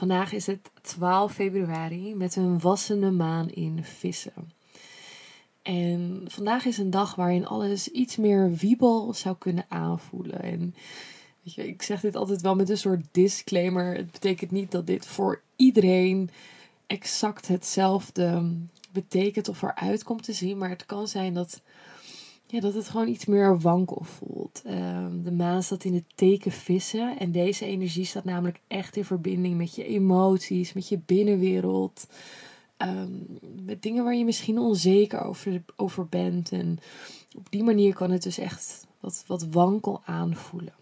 Vandaag is het 12 februari met een wassende maan in vissen. En vandaag is een dag waarin alles iets meer wiebel zou kunnen aanvoelen. En ik zeg dit altijd wel met een soort disclaimer. Het betekent niet dat dit voor iedereen exact hetzelfde betekent of eruit komt te zien. Maar het kan zijn dat ja, dat het gewoon iets meer wankel voelt. Ehm, de maan staat in het teken vissen. En deze energie staat namelijk echt in verbinding met je emoties, met je binnenwereld. Ehm, met dingen waar je misschien onzeker over, over bent. En op die manier kan het dus echt wat, wat wankel aanvoelen.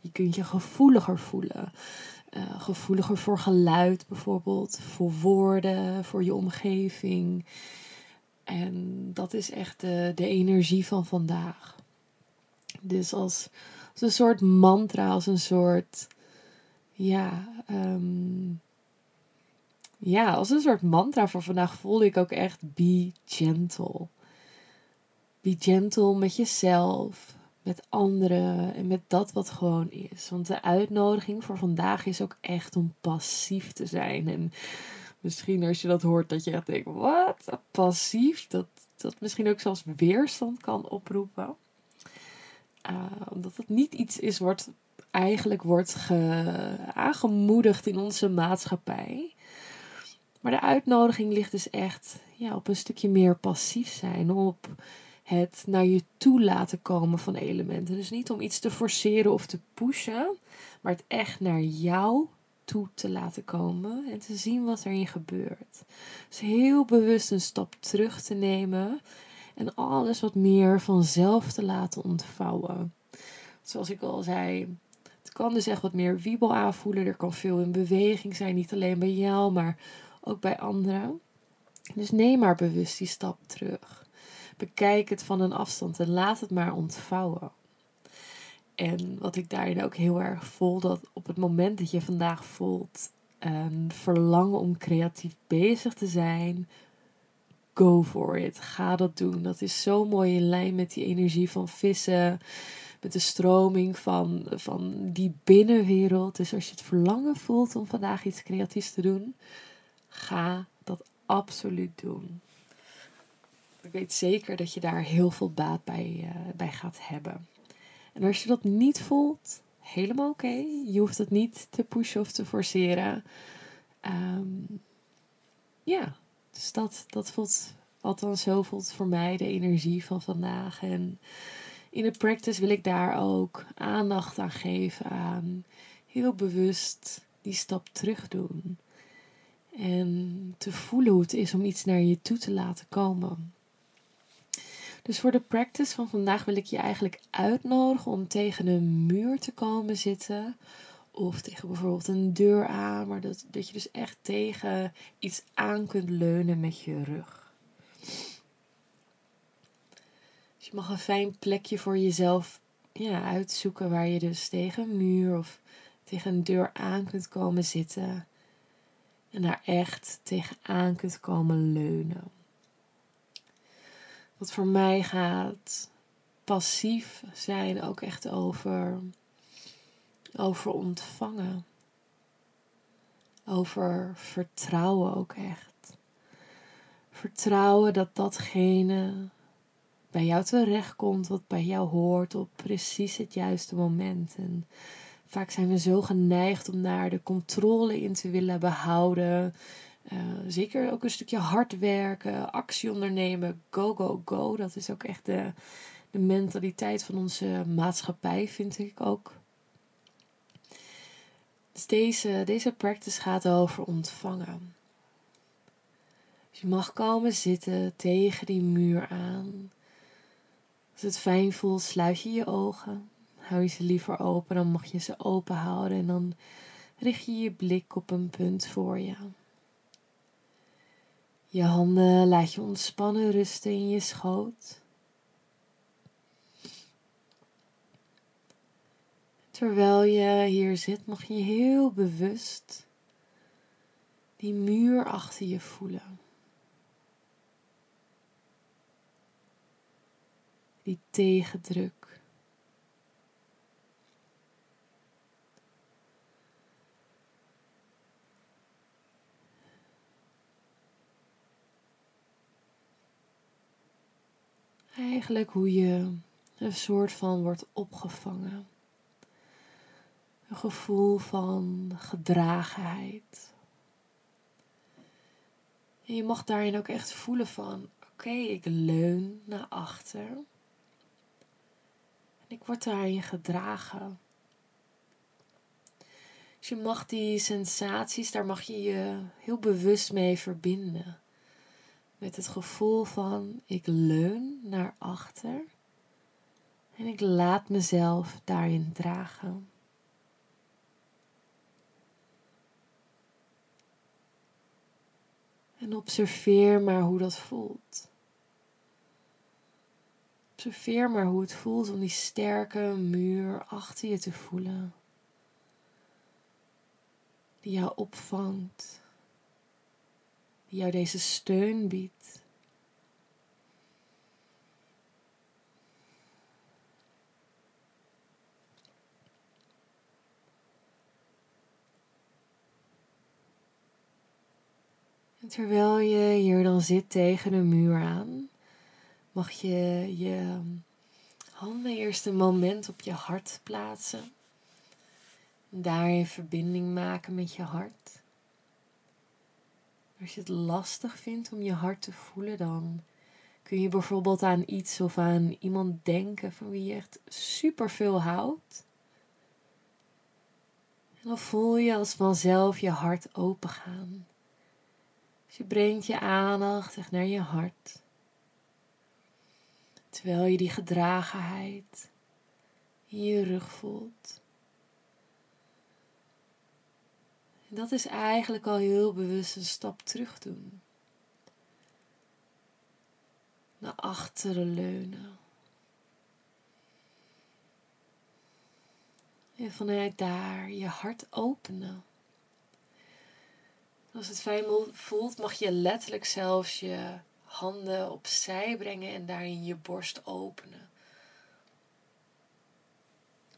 Je kunt je gevoeliger voelen. Uh, gevoeliger voor geluid bijvoorbeeld, voor woorden, voor je omgeving. En dat is echt de, de energie van vandaag. Dus als, als een soort mantra, als een soort. Ja, um, ja, als een soort mantra voor vandaag voelde ik ook echt be gentle. Be gentle met jezelf, met anderen en met dat wat gewoon is. Want de uitnodiging voor vandaag is ook echt om passief te zijn. En misschien als je dat hoort, dat je echt denkt: wat? Passief? Dat, dat misschien ook zelfs weerstand kan oproepen. Uh, omdat het niet iets is wat eigenlijk wordt aangemoedigd in onze maatschappij. Maar de uitnodiging ligt dus echt ja, op een stukje meer passief zijn. Op het naar je toe laten komen van elementen. Dus niet om iets te forceren of te pushen, maar het echt naar jou toe te laten komen en te zien wat er in gebeurt. Dus heel bewust een stap terug te nemen en alles wat meer vanzelf te laten ontvouwen. Zoals ik al zei, het kan dus echt wat meer wiebel aanvoelen. Er kan veel in beweging zijn, niet alleen bij jou, maar ook bij anderen. Dus neem maar bewust die stap terug. Bekijk het van een afstand en laat het maar ontvouwen. En wat ik daarin ook heel erg voel, dat op het moment dat je vandaag voelt een verlangen om creatief bezig te zijn, go for it. Ga dat doen. Dat is zo mooi in lijn met die energie van vissen, met de stroming van, van die binnenwereld. Dus als je het verlangen voelt om vandaag iets creatiefs te doen, ga dat absoluut doen. Ik weet zeker dat je daar heel veel baat bij, uh, bij gaat hebben. En als je dat niet voelt, helemaal oké. Je hoeft het niet te pushen of te forceren. Um, ja, dus dat, dat voelt, althans zo voelt voor mij de energie van vandaag. En in de practice wil ik daar ook aandacht aan geven aan heel bewust die stap terug doen. En te voelen hoe het is om iets naar je toe te laten komen. Dus voor de practice van vandaag wil ik je eigenlijk uitnodigen om tegen een muur te komen zitten. Of tegen bijvoorbeeld een deur aan, maar dat, dat je dus echt tegen iets aan kunt leunen met je rug. Dus je mag een fijn plekje voor jezelf ja, uitzoeken waar je dus tegen een muur of tegen een deur aan kunt komen zitten. En daar echt tegenaan kunt komen leunen. Wat voor mij gaat passief zijn ook echt over, over ontvangen. Over vertrouwen ook echt. Vertrouwen dat datgene bij jou terechtkomt wat bij jou hoort op precies het juiste moment. En vaak zijn we zo geneigd om daar de controle in te willen behouden. Uh, zeker ook een stukje hard werken, actie ondernemen, go, go, go. Dat is ook echt de, de mentaliteit van onze maatschappij, vind ik ook. Dus deze, deze practice gaat over ontvangen. Dus je mag komen zitten tegen die muur aan. Als het fijn voelt, sluit je je ogen. Hou je ze liever open, dan mag je ze open houden. En dan richt je je blik op een punt voor je. Je handen laat je ontspannen rusten in je schoot. Terwijl je hier zit, mag je heel bewust die muur achter je voelen. Die tegendruk. Eigenlijk hoe je een soort van wordt opgevangen. Een gevoel van gedragenheid. En je mag daarin ook echt voelen van, oké, ik leun naar achter. En ik word daarin gedragen. Dus je mag die sensaties, daar mag je je heel bewust mee verbinden. Met het gevoel van, ik leun naar achter. En ik laat mezelf daarin dragen. En observeer maar hoe dat voelt. Observeer maar hoe het voelt om die sterke muur achter je te voelen. Die jou opvangt. Jou deze steun biedt. En terwijl je hier dan zit tegen de muur aan, mag je je handen eerst een moment op je hart plaatsen. En daar je verbinding maken met je hart. Als je het lastig vindt om je hart te voelen, dan kun je bijvoorbeeld aan iets of aan iemand denken van wie je echt super veel houdt. En dan voel je als vanzelf je hart opengaan. Dus je brengt je aandacht naar je hart. Terwijl je die gedragenheid in je rug voelt. En dat is eigenlijk al heel bewust een stap terug doen. Naar achteren leunen. En vanuit daar je hart openen. Als het fijn voelt, mag je letterlijk zelfs je handen opzij brengen en daarin je borst openen.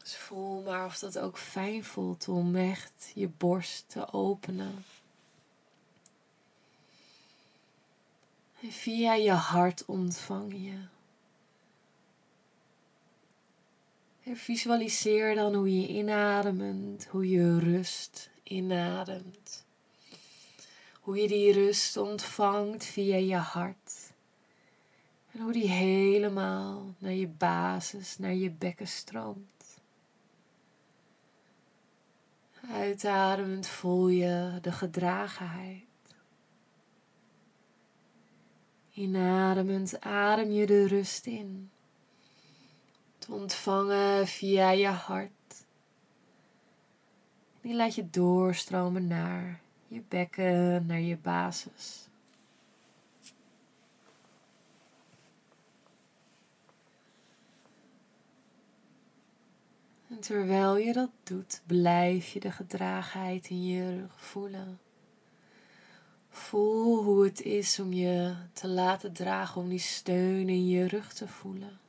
Dus voel maar of dat ook fijn voelt om echt je borst te openen. En via je hart ontvang je. En visualiseer dan hoe je inademt, hoe je rust inademt. Hoe je die rust ontvangt via je hart. En hoe die helemaal naar je basis, naar je bekken stroomt. Uitademend voel je de gedragenheid. Inademend adem je de rust in. Te ontvangen via je hart. Die laat je doorstromen naar je bekken naar je basis. En terwijl je dat doet, blijf je de gedragenheid in je rug voelen. Voel hoe het is om je te laten dragen, om die steun in je rug te voelen.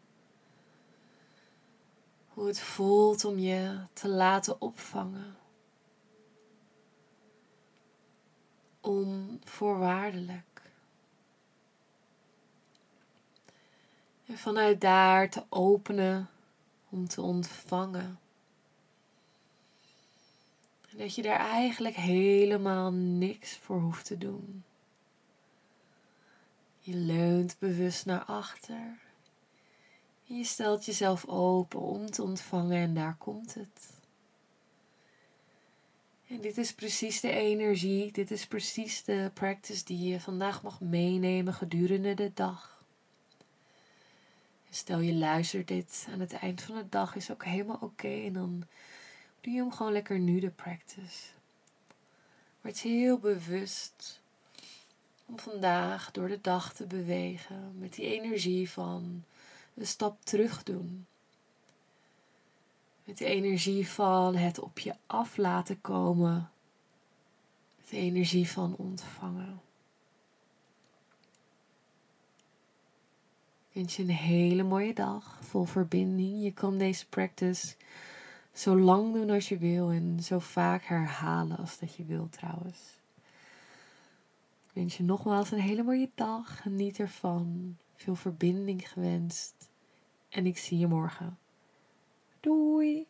Hoe het voelt om je te laten opvangen. onvoorwaardelijk. En vanuit daar te openen om te ontvangen. En dat je daar eigenlijk helemaal niks voor hoeft te doen. Je leunt bewust naar achter. En je stelt jezelf open om te ontvangen en daar komt het. En dit is precies de energie, dit is precies de practice die je vandaag mag meenemen gedurende de dag. Stel je luistert dit aan het eind van de dag, is ook helemaal oké. En dan doe je hem gewoon lekker nu de practice. Word heel bewust om vandaag door de dag te bewegen met die energie van een stap terug doen. Met de energie van het op je af laten komen. Met de energie van ontvangen. Wens je een hele mooie dag vol verbinding. Je kan deze practice zo lang doen als je wil en zo vaak herhalen als dat je wil trouwens. Ik wens je nogmaals een hele mooie dag. Geniet ervan. Veel verbinding gewenst. En ik zie je morgen. Doei!